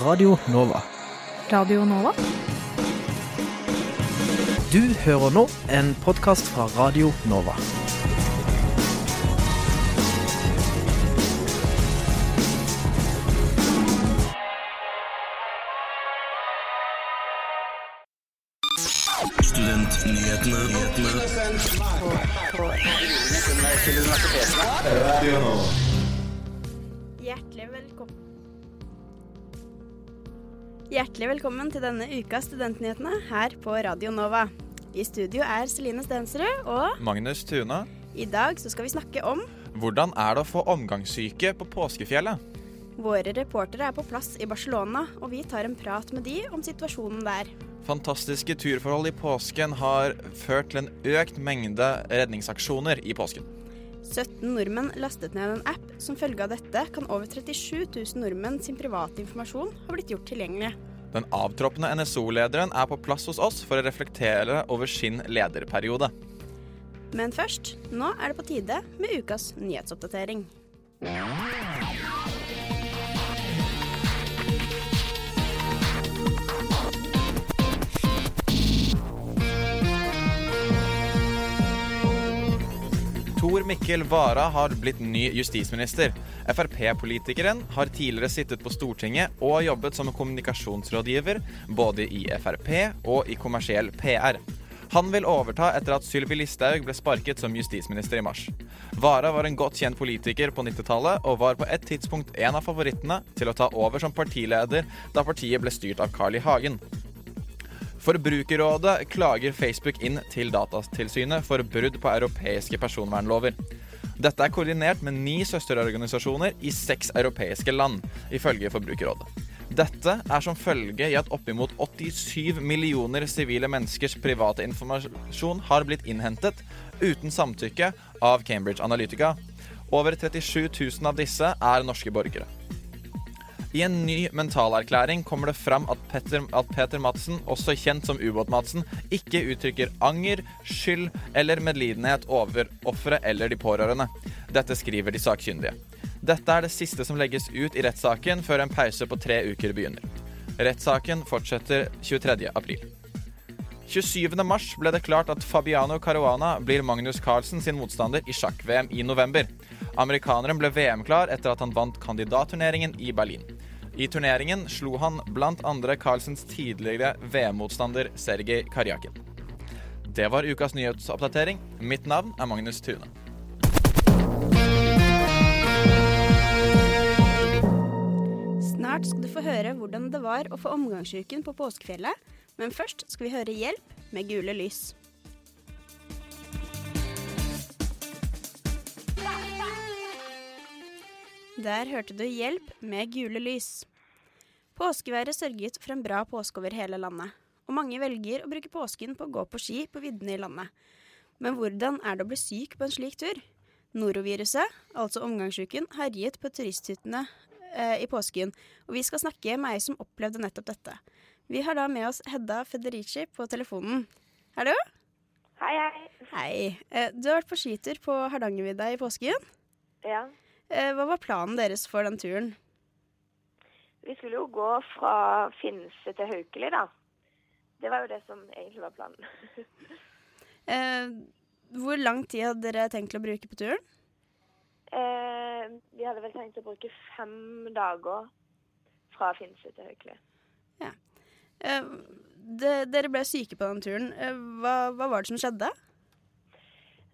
Radio Nova. Radio Nova? Du hører nå en podkast fra Radio Nova. Hjertelig Hjertelig velkommen til denne ukas Studentnyhetene her på Radio Nova. I studio er Celine Stensrud, og Magnus Tuna, i dag så skal vi snakke om hvordan er det å få omgangssyke på påskefjellet? Våre reportere er på plass i Barcelona, og vi tar en prat med de om situasjonen der. Fantastiske turforhold i påsken har ført til en økt mengde redningsaksjoner i påsken. 17 nordmenn lastet ned en app. Som følge av dette kan over 37 000 nordmenn sin private informasjon ha blitt gjort tilgjengelig. Den avtroppende NSO-lederen er på plass hos oss for å reflektere over sin lederperiode. Men først, nå er det på tide med ukas nyhetsoppdatering. Tor Mikkel Wara har blitt ny justisminister. Frp-politikeren har tidligere sittet på Stortinget og jobbet som kommunikasjonsrådgiver både i Frp og i kommersiell PR. Han vil overta etter at Sylvi Listhaug ble sparket som justisminister i mars. Wara var en godt kjent politiker på 90-tallet og var på et tidspunkt en av favorittene til å ta over som partileder da partiet ble styrt av Carl I. Hagen. Forbrukerrådet klager Facebook inn til Datatilsynet for brudd på europeiske personvernlover. Dette er koordinert med ni søsterorganisasjoner i seks europeiske land, ifølge Forbrukerrådet. Dette er som følge i at oppimot 87 millioner sivile menneskers private informasjon har blitt innhentet uten samtykke av Cambridge Analytica. Over 37 000 av disse er norske borgere. I en ny mentalerklæring kommer det fram at Petter, at Peter Madsen, også kjent som Ubåt-Madsen, ikke uttrykker anger, skyld eller medlidenhet over offeret eller de pårørende. Dette skriver de sakkyndige. Dette er det siste som legges ut i rettssaken før en pause på tre uker begynner. Rettssaken fortsetter 23. april. 27. mars ble det klart at Fabiano Caruana blir Magnus Carlsen sin motstander i sjakk-VM i november. Amerikaneren ble VM-klar etter at han vant kandidatturneringen i Berlin. I turneringen slo han bl.a. Carlsens tidligere VM-motstander Sergej Karjakin. Det var ukas nyhetsoppdatering. Mitt navn er Magnus Tune. Snart skal du få høre hvordan det var å få omgangssyken på påskefjellet, men først skal vi høre Hjelp med gule lys. Der hørte du Hjelp med gule lys. Påskeværet sørget for en bra påske over hele landet, og mange velger å bruke påsken på å gå på ski på viddene i landet. Men hvordan er det å bli syk på en slik tur? Noroviruset, altså omgangssyken, herjet på turisthyttene eh, i påsken, og vi skal snakke med ei som opplevde nettopp dette. Vi har da med oss Hedda Federici på telefonen. Hallo? Hei, hei. Hei. Eh, du har vært på skitur på Hardangervidda i påsken. Ja. Eh, hva var planen deres for den turen? Vi skulle jo gå fra Finse til Haukeli, da. Det var jo det som egentlig var planen. Eh, hvor lang tid hadde dere tenkt å bruke på turen? eh, vi hadde vel tenkt å bruke fem dager fra Finse til Haukeli. Eh, det, dere ble syke på den turen. Eh, hva, hva var det som skjedde?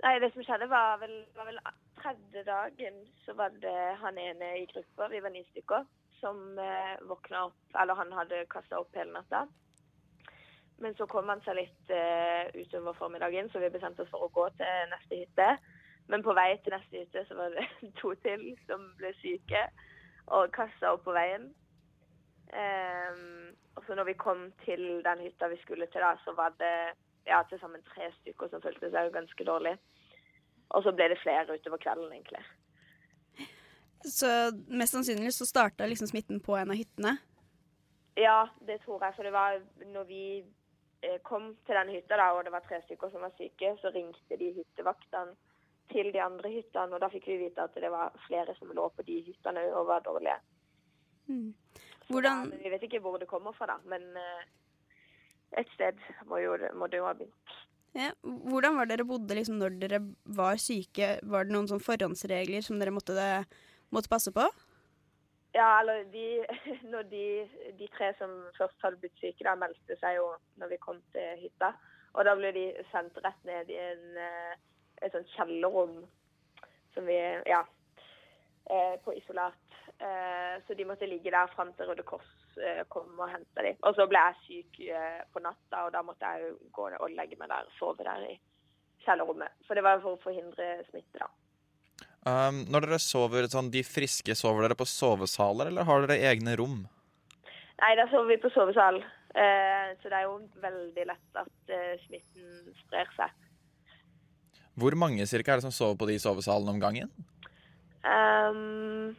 Nei, det som skjedde var vel, var vel tredje dagen så var det han ene i gruppa, vi var ni stykker, som eh, våkna opp Eller han hadde kasta opp hele natta. Men så kom han seg litt eh, utover formiddagen, så vi bestemte oss for å gå til neste hytte. Men på vei til neste hytte så var det to til som ble syke og kasta opp på veien. Ehm, og så når vi kom til den hytta vi skulle til, da, så var det ja, til sammen tre stykker som følte seg ganske dårlig. Og så ble det flere utover kvelden, egentlig. Så mest sannsynlig så starta liksom smitten på en av hyttene. Ja, det tror jeg. For det var når vi eh, kom til den hytta, da, og det var tre stykker som var syke, så ringte de hyttevaktene til de andre hyttene, og da fikk vi vite at det var flere som lå på de hyttene og var dårlige. Mm. Hvordan Da, vi vet ikke hvor det kommer fra, da. Men eh, et sted må, jo, må det jo ha begynt. Ja, Hvordan var dere bodde liksom når dere var syke? Var det noen sånn forhåndsregler som dere måtte, måtte passe på? Ja, eller de, når de, de tre som først hadde blitt syke, da meldte seg jo når vi kom til hytta. Og da ble de sendt rett ned i en, eh, et sånt kjellerrom som vi Ja. eh, På isolat. Eh, Så de måtte ligge der fram til Røde Kors kom og henta dem. Og så ble jeg syk eh, på natta, og da måtte jeg jo gå og legge meg der, sove der i kjellerrommet. For det var for å forhindre smitte, da. Um, når dere sover sånn, de friske, sover dere på sovesaler, eller har dere egne rom? Nei, da sover vi på sovesal. Eh, så det er jo veldig lett at eh, smitten sprer seg. Hvor mange cirka er det som sover på de sovesalene om gangen? Ehm,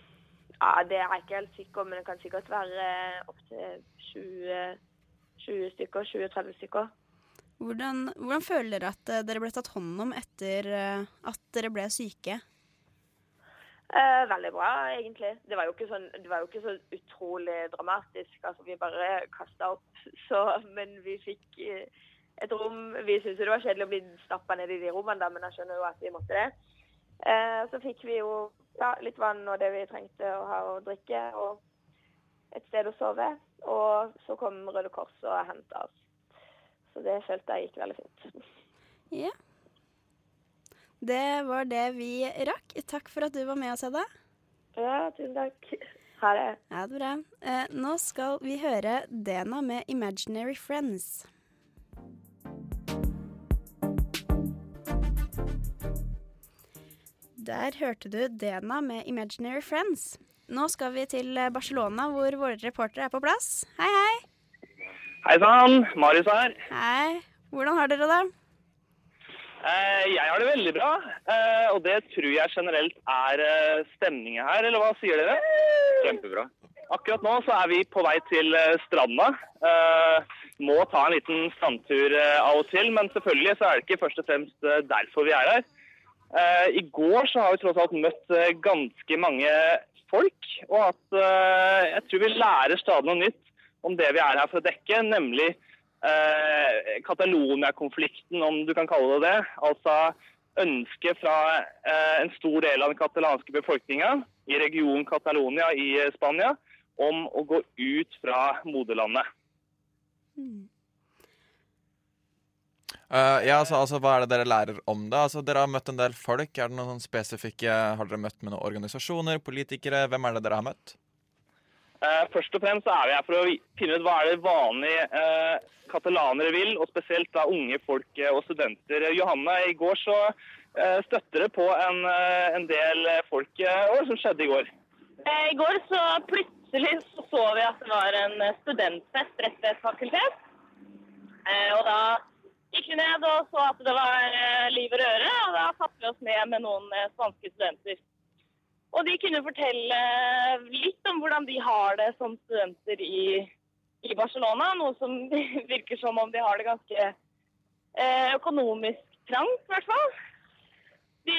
ja, det er jeg ikke helt sikker, men det kan sikkert være opptil 20, 20 stykker. 20-30 stykker. Hvordan, hvordan føler dere at eh, dere ble tatt hånd om etter eh, at dere ble syke? Eh, veldig bra, egentlig. Det var sånn, det var jo ikke så utrolig dramatisk. Altså, vi bare kasta opp. Så, men vi fikk eh, et rom Vi syntes det var kjedelig å bli stappa ned i de rommene, men jeg skjønner jo at vi måtte det. Eh, så fikk vi jo ja, litt vann og det vi trengte å ha å drikke, og et sted å sove. Og så kom Røde Kors og henta oss. Så det følte jeg gikk veldig fint. Ja. Det var det vi rakk. Takk for at du var med oss, Hedda. Ja, tusen takk. Ha det. Ja, det bra. Eh, nå skal vi høre Dena med 'Imaginary Friends'. Der hørte du Dena med 'Imaginary Friends'. Nå skal vi til eh, Barcelona, hvor våre reportere er på plass. Hei, hei. Hei sann, Marius her. Hei. Hvordan har dere det? Eh, jeg har det veldig bra, eh, og det tror jeg generelt er stemninga stemningen her, eller hva sier dere? Kjempebra. Akkurat nå så er vi på vei til stranda. Eh, må ta en liten strandtur av og til, men selvfølgelig så er det ikke først og fremst derfor vi er her. Eh, I går så har vi tross alt møtt eh, ganske mange folk, og at eh, jeg tror vi lærer stadig noe nytt om det vi er her for å dekke, nemlig eh, Catalonia-konflikten, om du kan kalle det det. Altså ønsket fra eh, en stor del av den katalanske befolkninga i regionen Catalonia i Spania om å gå ut fra moderlandet. Uh, ja, altså, altså, Hva er det dere lærer om det? Altså, Dere har møtt en del folk. Er det noen spesifikke, Har dere møtt med noen organisasjoner, politikere? Hvem er det dere har møtt? Uh, først og fremst så er vi her for å finne ut hva er det vanlige uh, katalanere vil, og spesielt da unge folk og studenter. Johanne, i går så støtter det på en, en del folk. Hva som skjedde i går? Eh, I går så plutselig så, så vi at det var en studentfest rett ved et fakultet. Eh, og da gikk vi ned og så at det var eh, liv og røre, og da satte vi oss ned med noen eh, spanske studenter. Og de kunne fortelle eh, litt om hvordan de har det som studenter i, i Barcelona. Noe som virker som om de har det ganske økonomisk trangt, i hvert fall. De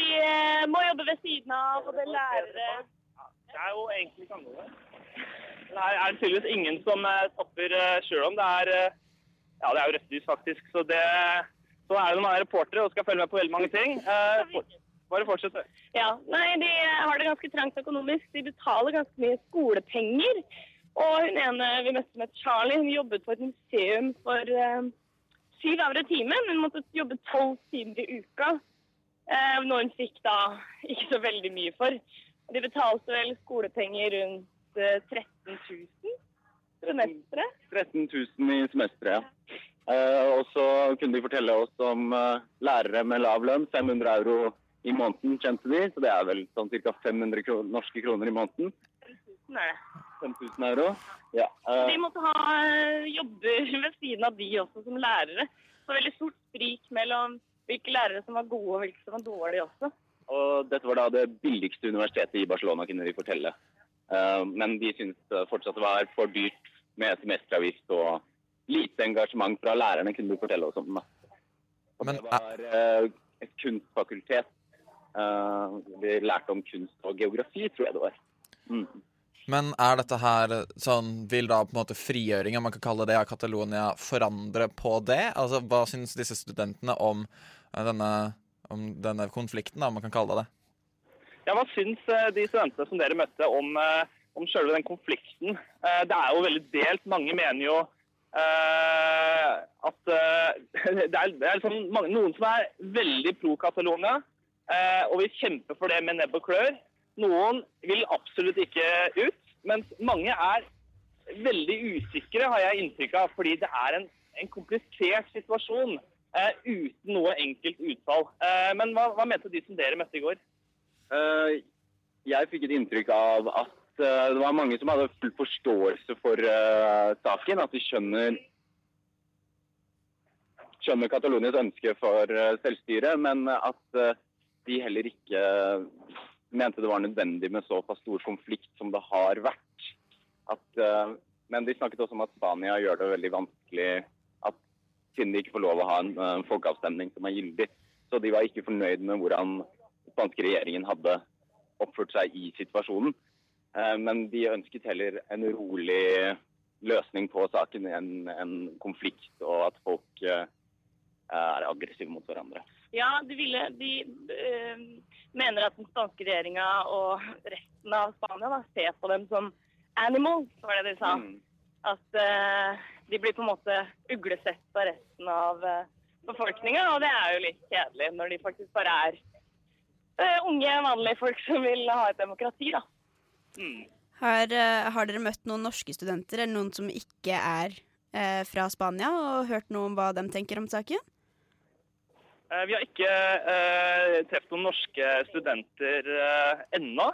må jobbe ved siden av, og det er lærere Det er jo egentlig ikke annerledes. Det er det tydeligvis ingen som topper sjøl om det er Ja, det er jo rødt lys, faktisk. Så det så er det når man er reportere og skal følge med på veldig mange ting. Eh, bare fortsett. Ja, nei, de har det ganske trangt økonomisk. De betaler ganske mye skolepenger. Og hun ene vi møtte som het Charlie, hun jobbet på et museum for eh, syv euro i timen. Hun måtte jobbe tolv timer i uka. Eh, noe hun fikk da ikke så veldig mye for. De betalte vel skolepenger rundt eh, 13 000 semesteret. 13 000 i semesteret, ja. Uh, og så kunne de fortelle oss om uh, lærere med lav lønn. 500 euro i måneden, kjente de. Så det er vel sånn ca. 500 kro norske kroner i måneden. 5.000 er det. 5000 euro. Ja. Uh, De måtte ha jobber ved siden av de også som lærere. Så veldig stort sprik mellom hvilke lærere som var gode og hvilke som var dårlige også. og dette var da det billigste universitetet i Barcelona, kunne de fortelle. Men de syntes fortsatt det var for dyrt med semesteravgift og lite engasjement fra lærerne, kunne du fortelle oss om. Og det var uh, et kunstfakultet. Uh, vi lærte om kunst og geografi, tror jeg det var. Mm. Men er dette her sånn Vil da på en måte frigjøringa, man kan kalle det av Catalonia, forandre på det? Altså, Hva syns disse studentene om eh, denne, om denne konflikten, da, om man kan kalle det det? Ja, Hva syns eh, de studentene som dere møtte om, eh, om selve den konflikten? Eh, Det er jo veldig delt. Mange mener jo eh, at eh, det er, det er liksom mange, noen som er veldig pro Catalonia og vil kjempe for det med nebb og klør. Noen vil absolutt ikke ut, mens mange er veldig usikre, har jeg inntrykk av, fordi det er en, en komplisert situasjon uten noe enkelt utfall. Men hva, hva mente de som dere møtte i går? Jeg fikk et inntrykk av at eh, det var mange som hadde full forståelse for eh, saken. At de skjønner skjønner Katalonias ønske for eh, selvstyre, men at de heller ikke mente det var nødvendig med såpass stor konflikt som det har vært. At, men de snakket også om at Spania gjør det veldig vanskelig at siden de ikke får lov å ha en folkeavstemning som er gyldig. Så de var ikke fornøyd med hvordan den spanske regjeringen hadde oppført seg i situasjonen. Eh, Men de ønsket heller en rolig løsning på saken enn en konflikt, og at folk eh, er aggressive mot hverandre. Ja, de, ville, de øh, mener at den spanske regjeringa og resten av Spania da, ser på dem som animals, var det de sa. Mm. At øh, de blir på en måte uglesett av resten av øh, befolkninga. Og det er jo litt kjedelig når de faktisk bare er unge, vanlige folk som vil ha et demokrati, da. Har, eh, har dere møtt noen norske studenter, eller noen som ikke er eh, fra Spania, og hørt noe om hva de tenker om saken? Eh, Vi har ikke eh, truffet noen norske studenter eh, ennå.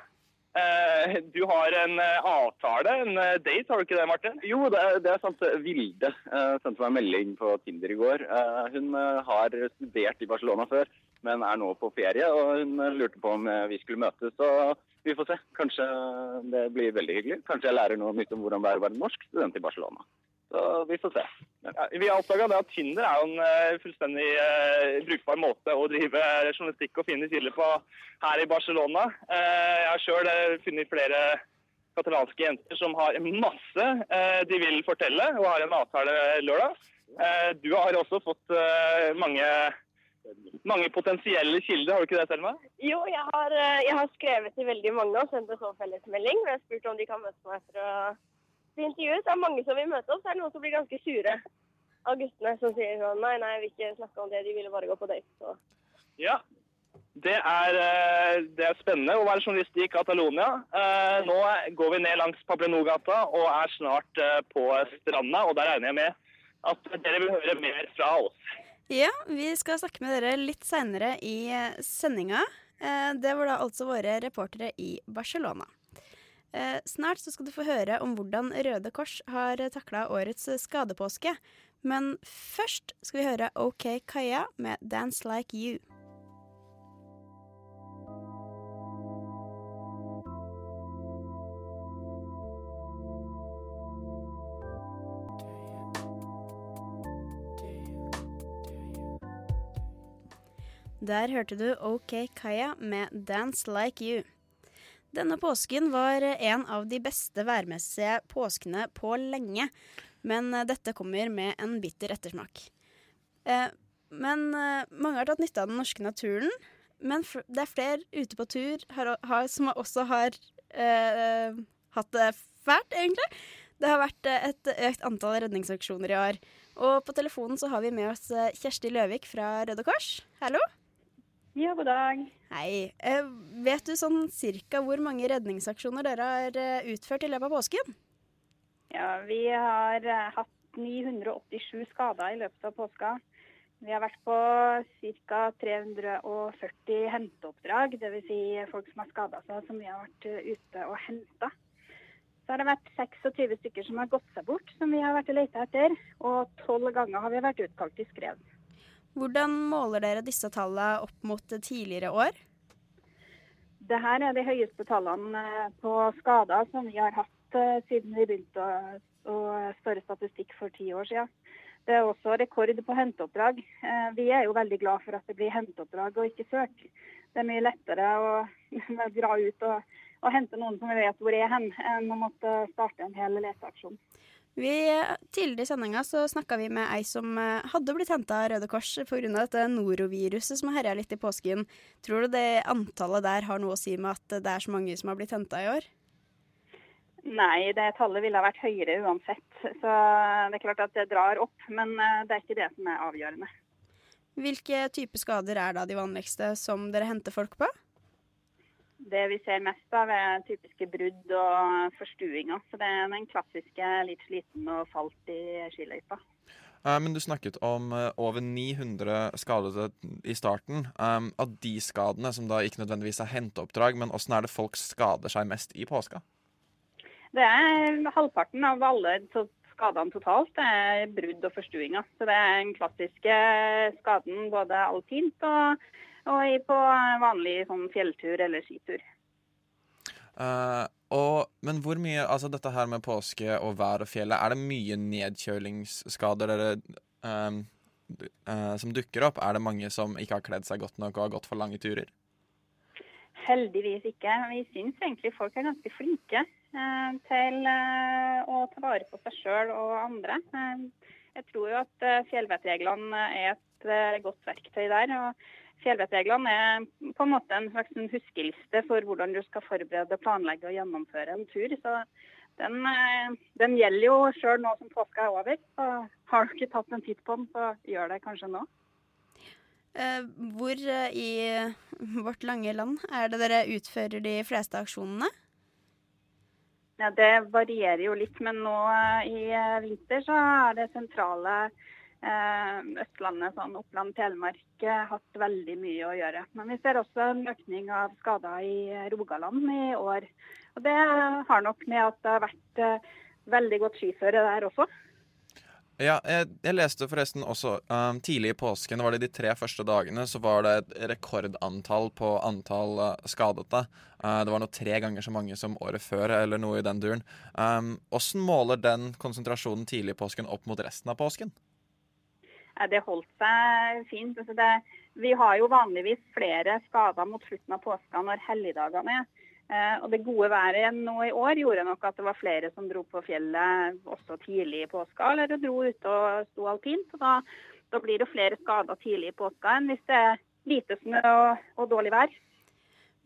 Eh, du har en eh, avtale, en date, har du ikke det, Martin? Jo, det er, det er sant. Vilde sendte meg en melding på Tinder i går. Eh, hun har studert i Barcelona før, men er nå på ferie. Og hun lurte på om vi skulle møtes. Så vi får se. Kanskje det blir veldig hyggelig. Kanskje jeg lærer noe nytt om hvordan det er å være norsk student i Barcelona. Så vi får se. Ja, vi har oppdaga at Tinder er jo en eh, fullstendig uh, brukbar måte å drive journalistikk og finne kilder på her i Barcelona. Uh, jeg har sjøl funnet flere katalanske jenter som har masse de vil fortelle, og har en avtale lørdag. Du har også fått mange, mange potensielle kilder, har du ikke det, Selma? Jo, jeg har, eh, jeg har skrevet til veldig mange og sendt en sånn fellesmelding. Og jeg har spurt om de kan møte meg for å bli intervjuet. Det er mange som vil møte oss. Det er noen som blir ganske sure av guttene som sier sånn nei, nei, jeg vil ikke snakke om det, de ville bare gå på date. Så. Ja. Det er, eh, det er spennende å være journalist i Catalonia. Eh, Nå går vi ned langs Pablenogata og er snart på stranda, og der regner jeg med at dere vil høre mer fra oss. Ja, vi skal snakke med dere litt seinere i eh, sendinga. Eh, Det var da altså våre reportere i Barcelona. Eh, Snart så skal du få høre om hvordan Røde Kors har takla årets skadepåske. Men først skal vi høre OK Kaja med 'Dance Like You'. Der hørte du OK Kaja med 'Dance Like You'. Denne påsken var en av de beste værmessige påskene på lenge, men dette kommer med en bitter ettersmak. Eh, men eh, mange har tatt nytte av den norske naturen, men det er flere ute på tur som også har eh, hatt det fælt, egentlig. Det har vært et økt antall redningsaksjoner i år. Og på telefonen så har vi med oss Kjersti Løvik fra Røde Kors. Hallo? Ja, god dag. Hei. Eh, vet du sånn cirka hvor mange redningsaksjoner dere har eh, utført i løpet av påsken? Ja, vi har eh, hatt 987 skader i løpet av påska. Vi har vært på ca. 340 henteoppdrag, dvs. Si folk som har skada seg, som vi har vært eh, ute og henta. Så har det vært 26 stykker som har gått seg bort, som vi har vært og leita etter. Og 12 ganger har vi vært utkalt i skred. Hvordan måler dere disse tallene opp mot tidligere år? Det her er de høyeste tallene eh, på skader som vi har hatt eh, siden vi begynte å, spørre statistikk for ti år siden. Det er også rekord på henteoppdrag. Eh, Vi er jo veldig glad for at det blir henteoppdrag og ikke søk. Det er mye lettere å dra ut og, og hente noen som vi vet hvor er hen, enn å måtte starte en hel leteaksjon. Vi, tidligere i sendinga så snakka vi med ei som eh, hadde blitt henta av Røde Kors pga. dette noroviruset som har herja litt i påsken. Tror du det antallet der har noe å si med at det er så mange som har blitt henta i år? Nei, det tallet ville ha vært høyere uansett. Så det er klart at det drar opp, men eh, det er ikke det som er avgjørende. Hvilke type skader er da de vanligste som dere henter folk på? Det vi ser mest av, er typiske brudd og forstuinger. Så det er den klassiske litt sliten og falt i skiløypa. Eh, Men du snakket om eh, over 900 skadede i starten. Um, av de skadene som da ikke nødvendigvis er henteoppdrag, men åssen er det folk skader seg mest i påska? Det er halvparten av alle skadene totalt det er brudd og forstuinger. Så det er den klassiske skaden både alpint og, og i- på vanlig sånn fjelltur eller skitur. Uh, og, men hvor mye Altså dette her med påske og vær og fjellet, er det mye nedkjølingsskader dere, d- eh, som dukker opp? Er det mange som ikke har kledd seg godt nok og har gått for lange turer? Heldigvis ikke. Vi syns egentlig folk er ganske flinke eh, til eh, å ta vare på seg sjøl og andre. Jeg tror jo at fjellvettreglene er et godt verktøy der. og Fjellvettreglene er på en måte en slags huskeliste for hvordan du skal forberede, planlegge og gjennomføre en tur. Så den, eh, den gjelder jo sjøl nå som påska er over. Så har du ikke tatt en titt på den, så gjør det kanskje nå. Eh, hvor eh, i vårt lange land er det dere utfører de fleste aksjonene? Ja, Det varierer jo litt, men nå i vinter så er det sentrale Østlandet, sånn Oppland, Telemark, eh, hatt veldig mye å gjøre. Men vi ser også en økning av skader i eh, Rogaland i år. Og Det har nok med at det har vært eh, veldig godt skiføre der også. Ja, jeg, jeg leste forresten også um, Tidlig i påsken, var det de tre første dagene, så var det et rekordantall på antall uh, skadete. Uh, det var nå tre ganger så mange som året før, eller noe i den duren. Um, Åssen måler den konsentrasjonen tidlig i påsken opp mot resten av påsken? Det holdt seg fint. Altså det, vi har jo vanligvis flere skader mot slutten av påska når helligdagene er. Eh, og Det gode været nå i år gjorde nok at det var flere som dro på fjellet også tidlig i påska, eller dro ut og sto alpint. da, da blir det flere skader tidlig i påska enn hvis det er lite snø og, og dårlig vær.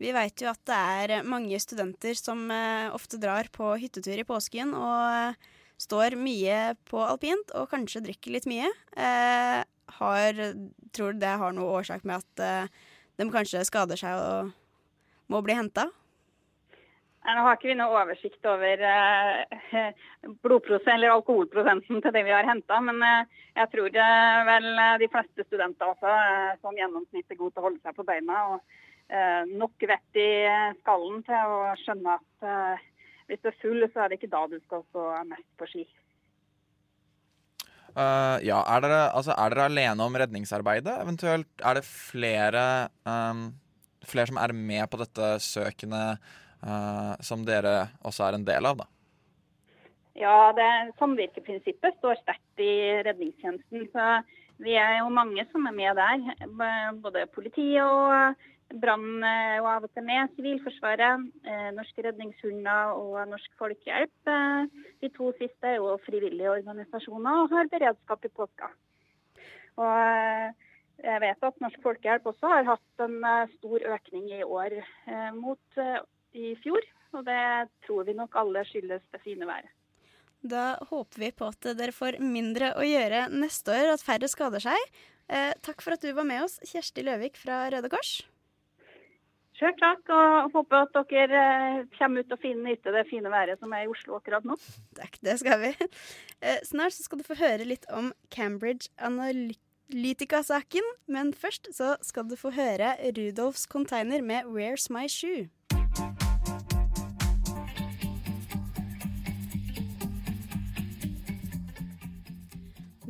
Vi vet jo at det er mange studenter som eh, ofte drar på hyttetur i påsken og eh, står mye på alpint og kanskje drikker litt mye. Eh, har, tror det har noe årsak med at eh, de kanskje skader seg og må bli henta? Nå har ikke vi noe oversikt over eh, eller alkoholprosenten til det vi har henta, men eh, jeg tror eh, vel eh, de fleste studenter også eh, som gjennomsnitt er gode til å holde seg på beina. og eh, Nok vett i skallen til å skjønne at hvis du er full, så er det ikke da du skal stå mest på ski. Uh, ja, er dere, altså, er dere alene om redningsarbeidet? Eventuelt er det flere, um, flere som er med på dette søkene uh, som dere også er en del av, da? Ja, det Samvirkeprinsippet står sterkt i redningstjenesten. så Vi er jo mange som er med der. Både politi og brann eh, og til med Sivilforsvaret, eh, Norske redningshunder og Norsk Folkehjelp. Eh, De to siste er jo frivillige organisasjoner og har beredskap i påska. Og jeg vet at Norsk Folkehjelp også har hatt en stor økning i år mot i fjor. Og det tror vi nok alle skyldes det fine været. Da håper vi på at dere får mindre å gjøre neste år, at færre skader seg. Takk for at du var med oss, Kjersti Løvik fra Røde Kors. Sjøl takk, og håper at dere eh, kommer ut og finner nyte det fine været som er i Oslo akkurat nå. Takk, det skal vi. Eh, snart skal du få høre litt om Cambridge Analytica-saken, men først så skal du få høre Rudolfs Container med Where's My Shoe.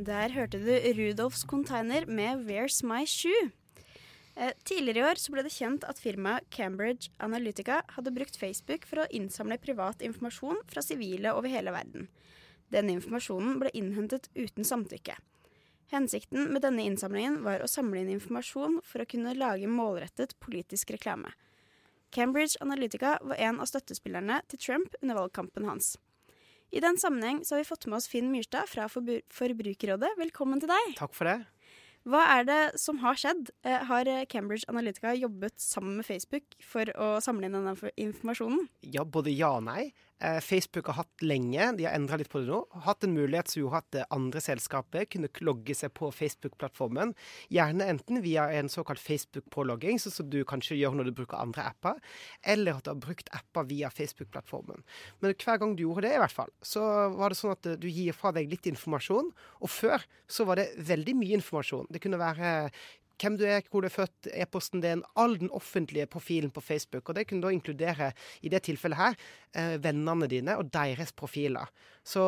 Der hørte du Rudolfs Container med Where's My Shoe. Eh, tidligere i år ble det kjent at firmaet Cambridge Analytica hadde brukt Facebook for å innsamle privat informasjon fra sivile over hele verden. Denne informasjonen ble innhentet uten samtykke. Hensikten med denne innsamlingen var å samle inn informasjon for å kunne lage målrettet politisk reklame. Cambridge Analytica var en av støttespillerne til Trump under valgkampen hans. I den sammenheng har vi fått med oss Finn Myrstad fra Forbrukerrådet. Velkommen til deg. Takk for det. Hva er det som har skjedd? Eh, Har eh, Cambridge Analytica jobbet sammen med Facebook for å samle inn denne informasjonen? Ja, både ja og nei. Eh, Facebook har hatt lenge, de har endra litt på det nå, hatt en mulighet som gjorde at eh, andre selskaper kunne logge seg på Facebook-plattformen. Gjerne enten via en såkalt Facebook-pålogging, sånn som du kanskje gjør når du bruker andre apper, eller at du har brukt apper via Facebook-plattformen. Men hver gang du gjorde det, i hvert fall, så var det sånn at eh, du gir fra deg litt informasjon. Og før så var det veldig mye informasjon. Det kunne være hvem du er, hvor du er født, e-posten din, all den offentlige profilen på Facebook. Og det kunne da inkludere, i det tilfellet her, eh, vennene dine og deres profiler. Så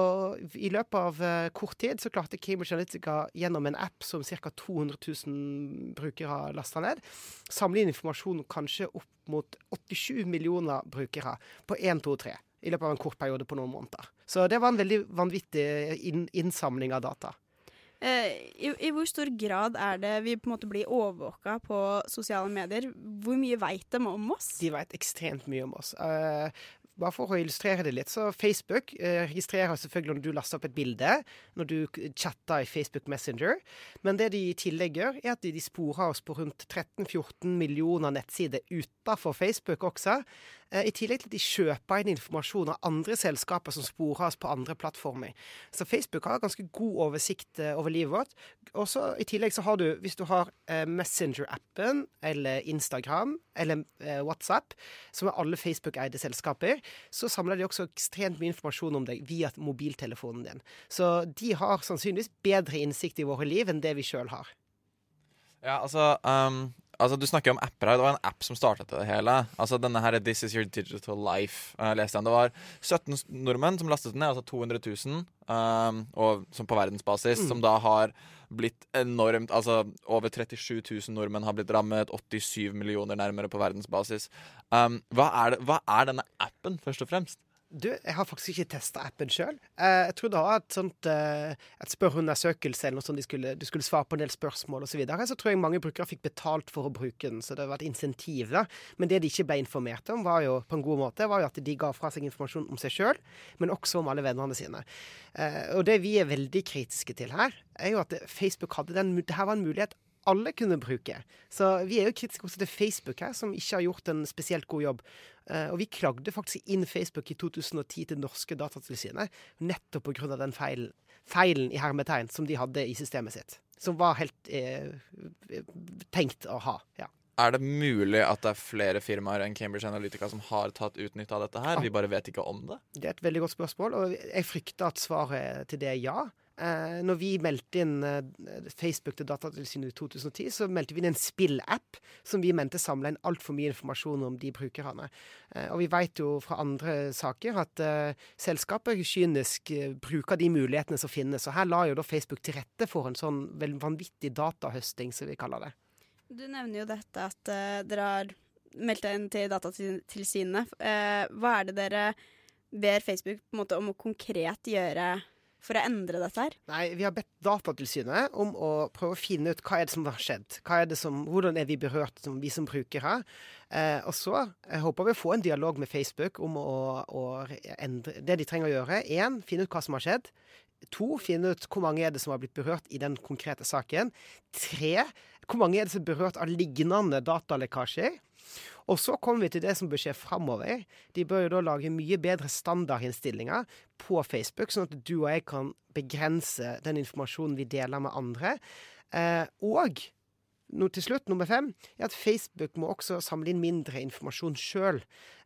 i løpet av eh, kort tid så klarte Cambridge Analytica gjennom en app som ca. 200 000 brukere lasta ned, samle inn informasjon kanskje opp mot 87 millioner brukere på 1, 2, 3. I løpet av en kort periode på noen måneder. Så det var en veldig vanvittig innsamling av data. Eh, i, I hvor stor grad er det vi på en måte blir overvåka på sosiale medier? Hvor mye veit de om oss? De vet ekstremt mye om oss. Uh, bare for å illustrere det litt, så Facebook uh, registrerer selvfølgelig når du laster opp et bilde, når du chatter i Facebook Messenger. Men det de i tillegg gjør, er at de, de sporer oss på rundt 13-14 millioner nettsider utenfor Facebook også. Eh, I tillegg til at de kjøper inn informasjon av andre selskaper som sporer oss på andre plattformer. Så Facebook har ganske god oversikt eh, over livet vårt. Også I tillegg så har du, hvis du har eh, Messenger-appen eller Instagram eller WhatsApp, som er alle Facebook-eide selskaper, så samler de også ekstremt mye informasjon om deg via mobiltelefonen din. Så de har sannsynligvis bedre innsikt i våre liv enn det vi sjøl har. Ja, altså, um, altså Du snakker om apper her. Det var en app som startet det hele. Altså denne her This is your digital life. Uh, leste jeg. Det var 17 nordmenn som lastet den ned, altså 200 000, um, og, som på verdensbasis, Mm. som da har blitt enormt Altså over 37 000 nordmenn har blitt rammet, 87 millioner nærmere på verdensbasis. Um, hva, er det, hva er denne appen, først og fremst? Du, jeg har faktisk ikke testa appen sjøl. Eh, jeg tror det var et sånt eh, et spørreundersøkelse eller noe sånt. De skulle, du skulle svare på en del spørsmål osv. Så, videre. så tror jeg mange brukere fikk betalt for å bruke den, så det var et insentiv. da. Men det de ikke ble informert om, var jo på en god måte, var jo at de ga fra seg informasjon om seg sjøl, men også om alle vennene sine. Eh, og det vi er veldig kritiske til her, er jo at Facebook hadde den Det her var en mulighet alle kunne bruke. Så vi er jo kritiske også til Facebook her, som ikke har gjort en spesielt god jobb. Eh, og vi klagde faktisk inn Facebook i 2010 til norske Datatilsynet, nettopp pga. den feilen, feilen i hermetegn som de hadde i systemet sitt. Som var helt eh, tenkt å ha. ja. Er det mulig at det er flere firmaer enn Cambridge Analytica som har tatt utnytte av dette her? Vi bare vet ikke om det? Det er et veldig godt spørsmål, og jeg frykter at svaret til det er ja. Eh, når vi meldte inn eh, Facebook til Datatilsynet i 2010, så meldte vi inn en spillapp som vi mente samla inn altfor mye informasjon om de brukerne. Eh, og vi vet jo fra andre saker at eh, selskaper kynisk eh, bruker de mulighetene som finnes. Og her la jo da Facebook til rette for en sånn vanvittig datahøsting, som vi kaller det. Du nevner jo dette at eh, dere har meldt inn til Datatilsynet. Hva er det dere ber Facebook på en måte om å konkret gjøre for å endre dette her? Nei, vi har bedt Datatilsynet om å prøve å finne ut hva er det som har skjedd. Er som, hvordan er vi berørt, som vi som brukere? Eh, og så jeg håper vi å få en dialog med Facebook om å, å endre det de trenger å gjøre. Én, finne ut hva som har skjedd. To, finne ut hvor mange er det som har blitt berørt i den konkrete saken. Tre, hvor mange er det som er berørt av lignende datalekkasjer. Og så kommer vi til det som bør skje framover. De bør jo da lage mye bedre standardinnstillinger på Facebook, sånn at du og jeg kan begrense den informasjonen vi deler med andre. Eh, og no, til slutt, nummer fem, er at Facebook må også samle inn mindre informasjon sjøl.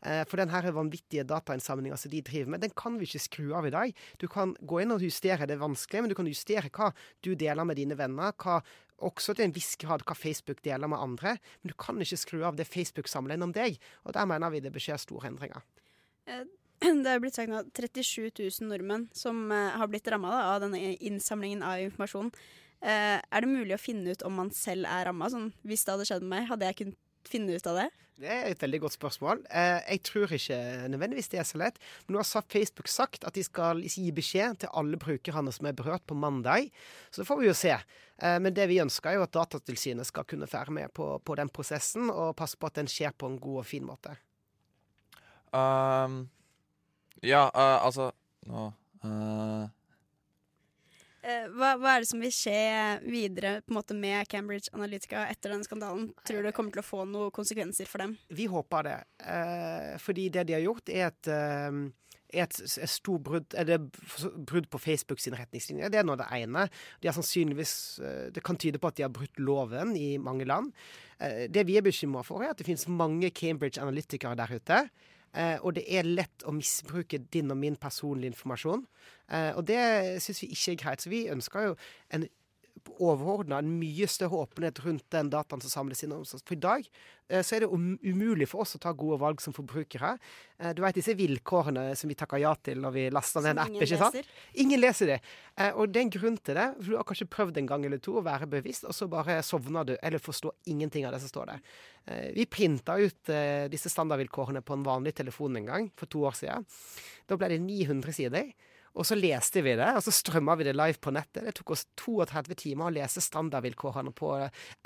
Eh, for den vanvittige datainnsamlinga som de driver med, den kan vi ikke skru av i dag. Du kan gå inn og justere, det er vanskelig, men du kan justere hva du deler med dine venner. hva også til en viss grad hva Facebook deler med andre. Men du kan ikke skru av det Facebook samler om deg. Og der mener vi det bør skje store endringer. Eh, Det er blitt sagt nå 37 000 nordmenn som eh, har blitt ramma av denne innsamlingen av informasjon. Eh, er det mulig å finne ut om man selv er ramma? Sånn, hvis det hadde skjedd med meg, hadde jeg kunnet finne ut av det? Det er et veldig godt spørsmål. Eh, jeg tror ikke nødvendigvis det er så lett. Men nå har Facebook sagt at de skal gi beskjed til alle brukerne som er berørt på mandag. Så det får vi jo se. Eh, men det vi ønsker er jo at Datatilsynet skal kunne være med på, på den prosessen og passe på at den skjer på en god og fin måte. Um, ja, uh, altså Nå uh, Eh, hva, hva er det som vil skje videre måte med Cambridge Analytica etter denne skandalen? Tror du det kommer til å få noen konsekvenser for dem? Vi håper det. Eh, fordi det de har gjort, er et, eh, et, et stort brudd det brudd på Facebook sine retningslinjer? Det er nå det ene. De eh, Det kan tyde på at de har brutt loven i mange land. Eh, det vi er bekymra for, er at det finnes mange Cambridge Analytikere der ute. Eh, og det er lett å misbruke din og min personlige informasjon. Eh, og det syns vi ikke er greit. Så vi ønsker jo en overordna en mye større åpenhet rundt den dataen som samles inn. For i dag eh, så er det um umulig for oss å ta gode valg som forbrukere. Eh, du vet disse vilkårene som vi takker ja til når vi laster ned en app. ikke sant? Leser. Ingen leser det. Eh, og det er en grunn til det. For du har kanskje prøvd en gang eller to å være bevisst, og så bare sovner du eller forstår ingenting av det som står der. Vi printa ut disse standardvilkårene på en vanlig telefon en gang for to år siden. Da ble det 900 sider. Og så leste vi det, og så strømma vi det live på nettet. Det tok oss 32 timer å lese standardvilkårene på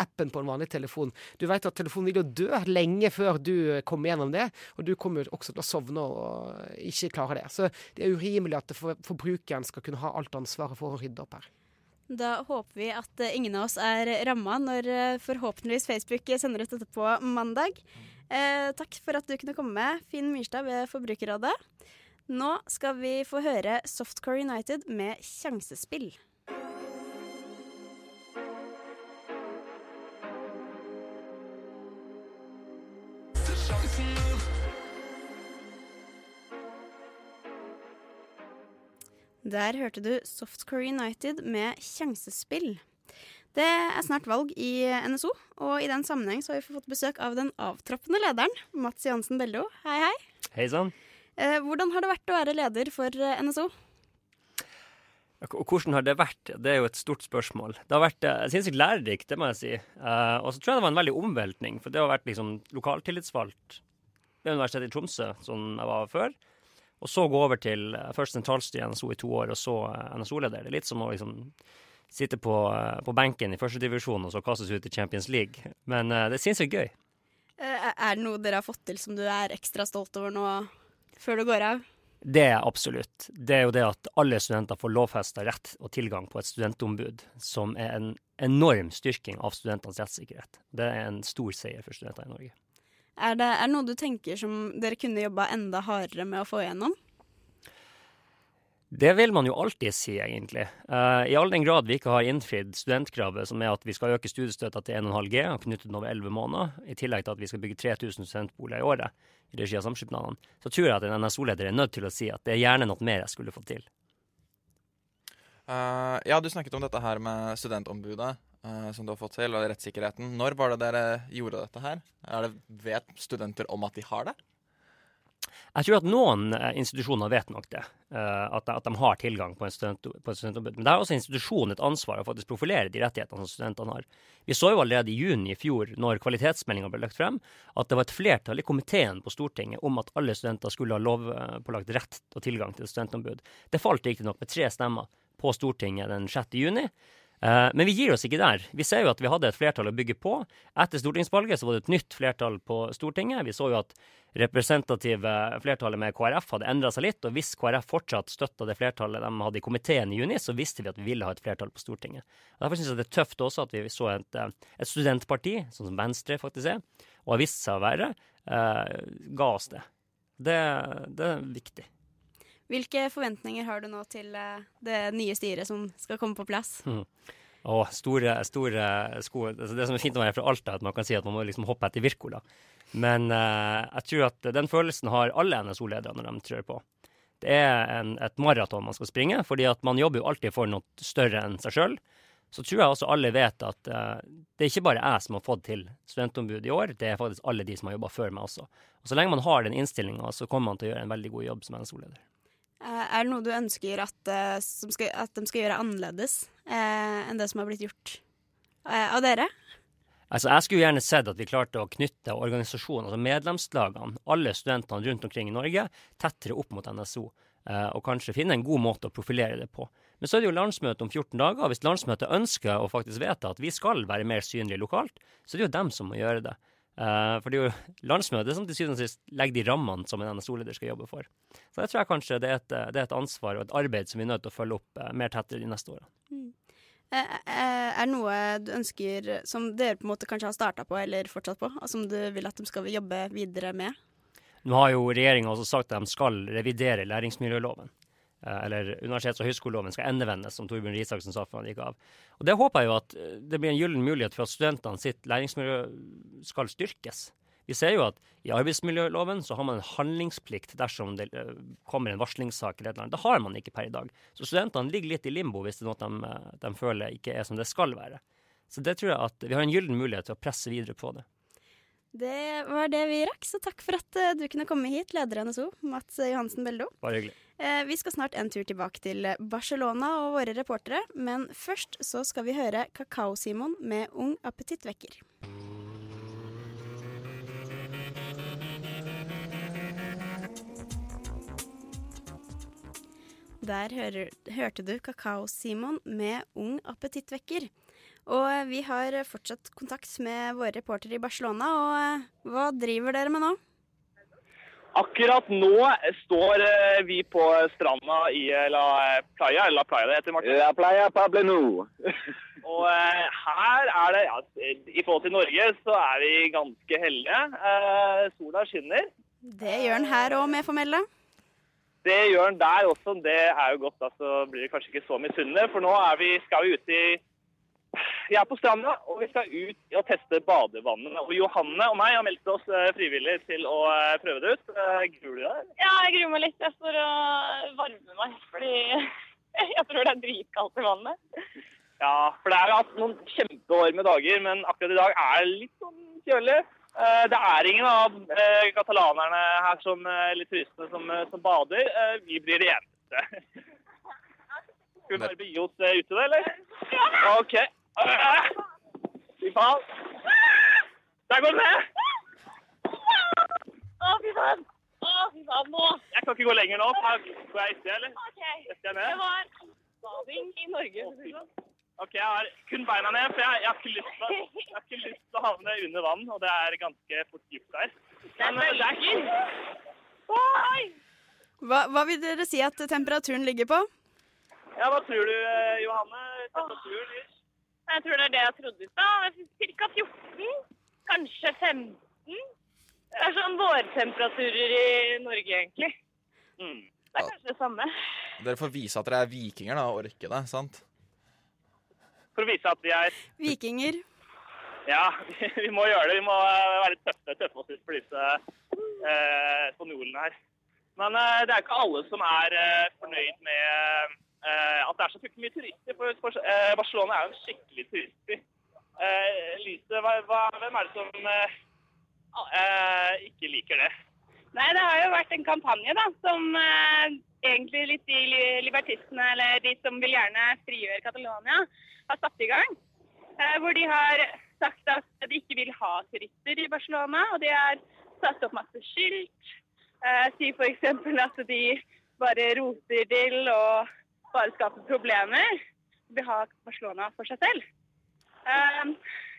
appen på en vanlig telefon. Du vet at telefonen vil jo dø lenge før du kommer gjennom det, og du kommer jo også til å sovne og ikke klare det. Så det er urimelig at forbrukeren skal kunne ha alt ansvaret for å rydde opp her. Da håper vi at ingen av oss er ramma når eh, forhåpentligvis Facebook sender ut dette på mandag. Eh, takk for at du kunne komme, Finn Myrstad ved Forbrukerrådet. Nå skal vi få høre Softcore United med Sjansespill. Der hørte du Softcore United med Sjansespill. Det er snart valg i NSO, og i den sammenheng har vi fått besøk av den avtroppende lederen, Mats Jansen Bello. Hei, hei. Hei sann. Eh, hvordan har det vært å være leder for eh, NSO? Hvordan har det vært? Det er jo et stort spørsmål. Det har vært uh, sinnssykt lærerikt, det må jeg si. Uh, og så tror jeg det var en veldig omveltning, for det har vært liksom lokaltillitsvalgt ved Universitetet i Tromsø, som jeg var før. Og så gå over til uh, først sentralstyre i NSO i to år, og så NSO-leder. Det er litt som å liksom sitte på, på benken i førstedivisjon og så kastes ut i Champions League. Men det er sinnssykt gøy. Er det noe dere har fått til som du er ekstra stolt over nå? Før du går av? Det er absolutt. Det er jo det at alle studenter får lovfesta rett og tilgang på et studentombud, som er en enorm styrking av studentenes rettssikkerhet. Det er en stor seier for studenter i Norge. Er det, er det noe du tenker som dere kunne jobba enda hardere med å få igjennom? Det vil man jo alltid si, egentlig. Uh, I all den grad vi ikke har innfridd studentkravet, som er at vi skal øke studiestøtta til 1,5 G og knytte den over 11 måneder, i tillegg til at vi skal bygge 3000 studentboliger i året i regi av samskipnadene, så tror jeg at en NSO-leder er nødt til å si at det er gjerne noe mer jeg skulle fått til. Uh, ja, du snakket om dette her med studentombudet, uh, som du har fått til, og rettssikkerheten. Når var det dere gjorde dette her? Det, vet studenter om at de har det? Jeg tror at noen eh, institusjoner vet nok det, eh, at, de har tilgang på, en student, på et studentombud. Men det er også institusjonen et ansvar å faktisk profilere de rettighetene som studentene har. Vi så jo allerede i juni i fjor, når kvalitetsmeldinga ble lagt frem, at det var et flertall i komiteen på Stortinget om at alle studenter skulle ha lovpålagt rett og tilgang til et studentombud. Det falt riktignok med tre stemmer på Stortinget den 6. juni. Eh, men vi gir oss ikke der. Vi ser jo at vi hadde et flertall å bygge på. Etter stortingsvalget så var det et nytt flertall på Stortinget. Vi så jo at representative flertallet med KrF hadde endra seg litt. Og hvis KrF fortsatt støtta det flertallet de hadde i komiteen i juni, så visste vi at vi ville ha et flertall på Stortinget. Derfor syns jeg det er tøft også at vi så et, eh, et studentparti, sånn som Venstre faktisk er, og har vist seg å være, eh, ga oss det. det. Det er viktig. Hvilke forventninger har du nå til eh, det nye styret som skal komme på plass? Mm. Å, store, store sko. Altså det som er fint å være fra Alta, at man kan si at man må liksom hoppe etter Wirkola. Men uh, jeg tror at den følelsen har alle NSO-ledere når de trør på. Det er en, et maraton man skal springe, fordi at man jobber jo alltid for noe større enn seg sjøl. Så tror jeg også alle vet at uh, det er ikke bare jeg som har fått til studentombud i år, det er faktisk alle de som har jobba før meg også. Og Så lenge man har den innstillinga, så kommer man til å gjøre en veldig god jobb som NSO-leder. Eh, er det noe du ønsker at, eh, skal, at de skal gjøre annerledes eh, enn det som har blitt gjort eh, av dere? Altså, Jeg skulle gjerne sett at vi klarte å knytte organisasjonen, altså medlemslagene, alle studentene rundt omkring i Norge, tettere opp mot NSO. Eh, og kanskje finne en god måte å profilere det på. Men så er det jo landsmøte om 14 dager. og Hvis landsmøtet ønsker å faktisk vedta at vi skal være mer synlige lokalt, så er det jo dem som må gjøre det. Eh, for det er jo landsmøtet som til syvende og sist legger de rammene som en NSO-leder skal jobbe for. Så jeg tror jeg kanskje det er, et, det er et ansvar og et arbeid som vi er nødt til å følge opp uh, mer tettere de neste årene. Eh, eh, Er det noe du ønsker som dere på en måte kanskje har starta på eller fortsatt på, og som du vil at de skal jobbe videre med? Nå har jo regjeringa også sagt at de skal revidere læringsmiljøloven. Eh, Eller universitets- og høyskoleloven skal endevendes, som Torbjørn Risaksen sa før han gikk av. Og Det håper jeg jo at eh, det blir en gyllen mulighet for at studentene sitt læringsmiljø skal styrkes. Vi ser jo at i arbeidsmiljøloven så har man en handlingsplikt dersom det eh, kommer en varslingssak eller et eller annet. Det har man ikke per i dag. Så studentene ligger litt i limbo hvis det er noe de, de føler ikke er som det skal være. Så det tror jeg at vi har en gyllen mulighet til å presse videre på det. Det var det vi rakk, så takk for at du kunne komme hit, leder i NSO, Mats Johansen Beldo. Bare hyggelig. Eh, Vi skal snart en tur tilbake til Barcelona og våre reportere, men først så skal vi høre Kakao-Simon med Ung appetittvekker. Der hører, hørte du Kakao-Simon med Ung appetittvekker. Og eh, vi har fortsatt kontakt med våre reportere i Barcelona, og eh, hva driver dere med nå? Akkurat nå står eh, vi på stranda i eh, La Playa, eller La Playa det heter, Martin. La playa Pablenu. Og eh, her er det, ja, i forhold til Norge, så er vi ganske heldige. Eh, sola skinner. Det gjør den her òg, med formelle. Det gjør den der også. Det er jo godt, da, så blir vi kanskje ikke så misunnelig. For nå er vi, skal vi ut i Vi er på stranda, og vi skal ut og teste badevannene. Og Johanne og meg har meldt oss eh, frivillig til å eh, prøve det ut. Eh, Gruer du deg? Ja, jeg gruer meg litt. Jeg står og varmer meg fordi jeg tror det er dritkaldt i vannet. Ja, for det er hatt noen kjempevarme dager, men akkurat i dag er det litt sånn kjølig. Det er ingen av katalanerne her som, eller turistene som, som bader. Vi blir de eneste. Skal vi bare begi oss ute, eller? Ja! OK. Fy faen. Der går det ned! Å, fy faen! Å, fy faen, nå! Jeg kan ikke gå lenger nå. Får jeg uti, eller? Okay. Etter jeg Det var bading i Norge. sånn. OK, jeg har kun beina ned, for jeg, jeg, har ikke lyst jeg har ikke lyst til å havne under vann, og det er ganske fort dypt der. Men det er ikke Hva, hva vil dere si at temperaturen ligger på? Ja, hva tror du, eh, Johanne? Temperaturen Jeg tror det er det jeg trodde i stad. Ca. 14, kanskje 15. Det er sånn vårtemperaturer i Norge, egentlig. mm. Det er kanskje det samme. Dere får vise at dere er vikinger da, og orke det, sant? For å vise at vi er Vikinger. Ja, vi må gjøre det. Vi må eh, være tøffe, tøffe oss ut for disse eh, spanjolene her. Men eh, det er ikke alle som er eh, fornøyd med eh, at det er så fryktelig mye turister. For, eh, Barcelona er jo en skikkelig turistby. Eh, Lise, hva, hvem er det som eh, eh, ikke liker det? Nei, det har jo vært en kampanje da, som eh, egentlig litt de libertistene, eller de som vil gjerne frigjøre Catalonia, har satt i gang. Eh, hvor de har sagt at de ikke vil ha turister i Barcelona, og de har satt opp masse skilt. Eh, sier f.eks. at de bare roter til og bare skaper problemer. Vi vil ha Barcelona for seg selv. Um,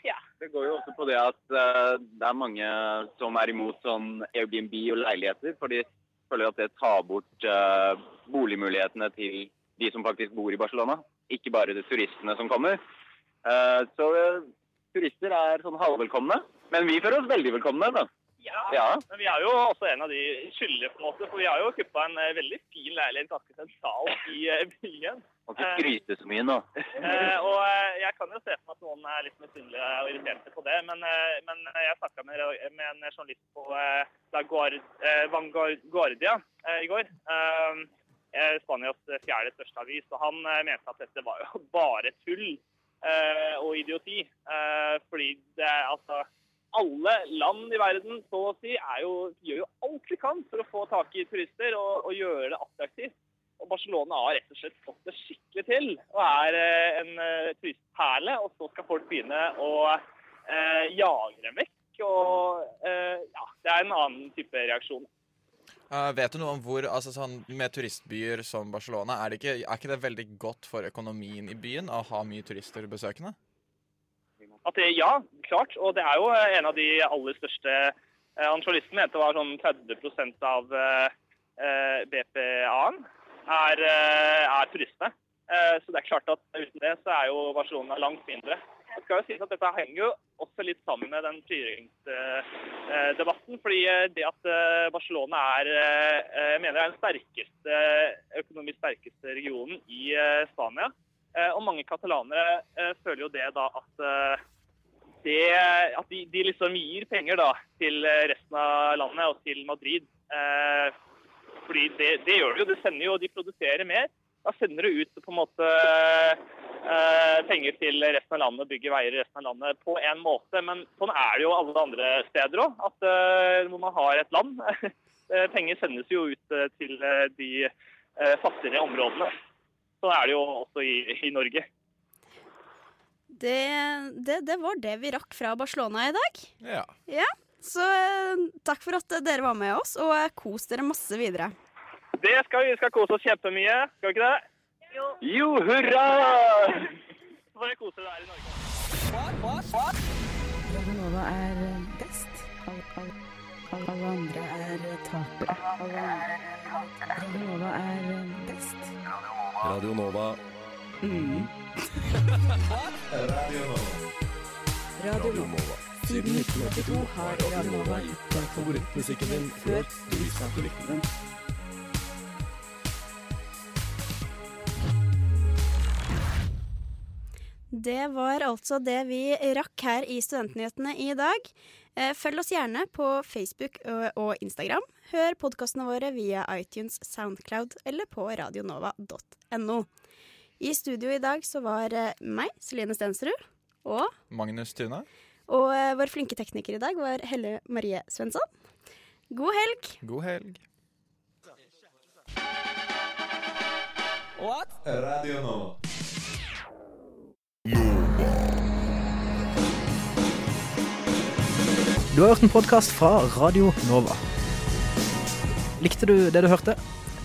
ja. Det går jo også på det at uh, det er mange som er imot sånn Airbnb og leiligheter, for de føler at det tar bort uh, boligmulighetene til de som faktisk bor i Barcelona, ikke bare de turistene som kommer. Uh, så turister er sånn halvvelkomne, men vi føler oss veldig velkomne. da. Ja. Ja. Men vi er jo også en av de skyldige, på en måte. For vi har jo kuppa en eh, veldig fin leilighet ganske sentralt i eh, byen. kan ikke skryte så mye nå. Eh, og jeg kan jo se for meg at noen er litt misunnelige og irriterte på det, men, men jeg snakka med, med en journalist på eh, Vanguardia i går. Eh, Spanias fjerde største avis, og han mente at dette var jo bare tull eh, og idioti. Eh, fordi det altså alle land i verden så å si, jo, gjør jo alt vi kan for å få tak i turister og, og gjøre det attraktivt. Og Barcelona har rett og slett fått det skikkelig til og er eh, en eh, turistperle. Og så skal folk begynne å eh, jage dem vekk. Og eh, ja, det er en annen type reaksjon. Uh, vet du noe om hvor, altså sånn, Med turistbyer som Barcelona, er, ikke, er ikke det veldig godt for økonomien i byen å ha mye turister besøkende? At det, ja, klart. Og det er jo eh, en av de aller største eh, Han journalisten mente det var sånn 30 av eh, eh, BPA-en er, eh, er turistene. Eh, Så det er klart at uten det så er jo Barcelona langt mindre. Det skal jo sies at Dette henger jo også litt sammen med den frigjøringsdebatten. fordi eh, det at eh, Barcelona er eh, jeg mener er den sterkeste, økonomisk sterkeste regionen i eh, Spania. Eh, Og mange katalanere eh, føler jo det da at eh, det, at de, de liksom gir penger da til resten av landet og til Madrid. Eh, fordi det, det gjør de jo. De sender jo, de produserer mer. Da sender du ut på en måte eh, penger til resten av landet, bygger veier i resten av landet på en måte. Men sånn er det jo alle andre steder òg. At eh, når man har et land eh, Penger sendes jo ut eh, til eh, de fattigere områdene. Sånn er det jo også i, i Norge. Det, det, det var det vi rakk fra Barcelona i dag. Ja. Ja, Så eh, takk for at dere var med oss, og eh, kos dere masse videre. Det skal vi. Vi skal kose oss kjempemye. Skal vi ikke det? Jo. Jo, hurra! Så får dere kose dere her i Norge. Radio Nova er eh, best. Alle, alle, alle, alle andre er tapere. Alle andre- Radio Nova er best. Radio Nova. Mm. Radio Nova. Siden 1982 har Radio Nova gitt deg favorittmusikken din før du visste at du likte den. Det var altså det vi rakk her i Studentnyhetene i dag. Eh, Følg oss gjerne på Facebook og Instagram. Hør podkastene våre via iTunes, Soundcloud eller på radionova.no. I studio i dag så var eh, meg, Celine Stensrud, og, Magnus Tune. og eh, vår flinke tekniker i dag var Helle Marie Svensson. God helg! God helg. Radio Nova. Du har hørt en podkast fra Radio Nova. Likte du det du hørte?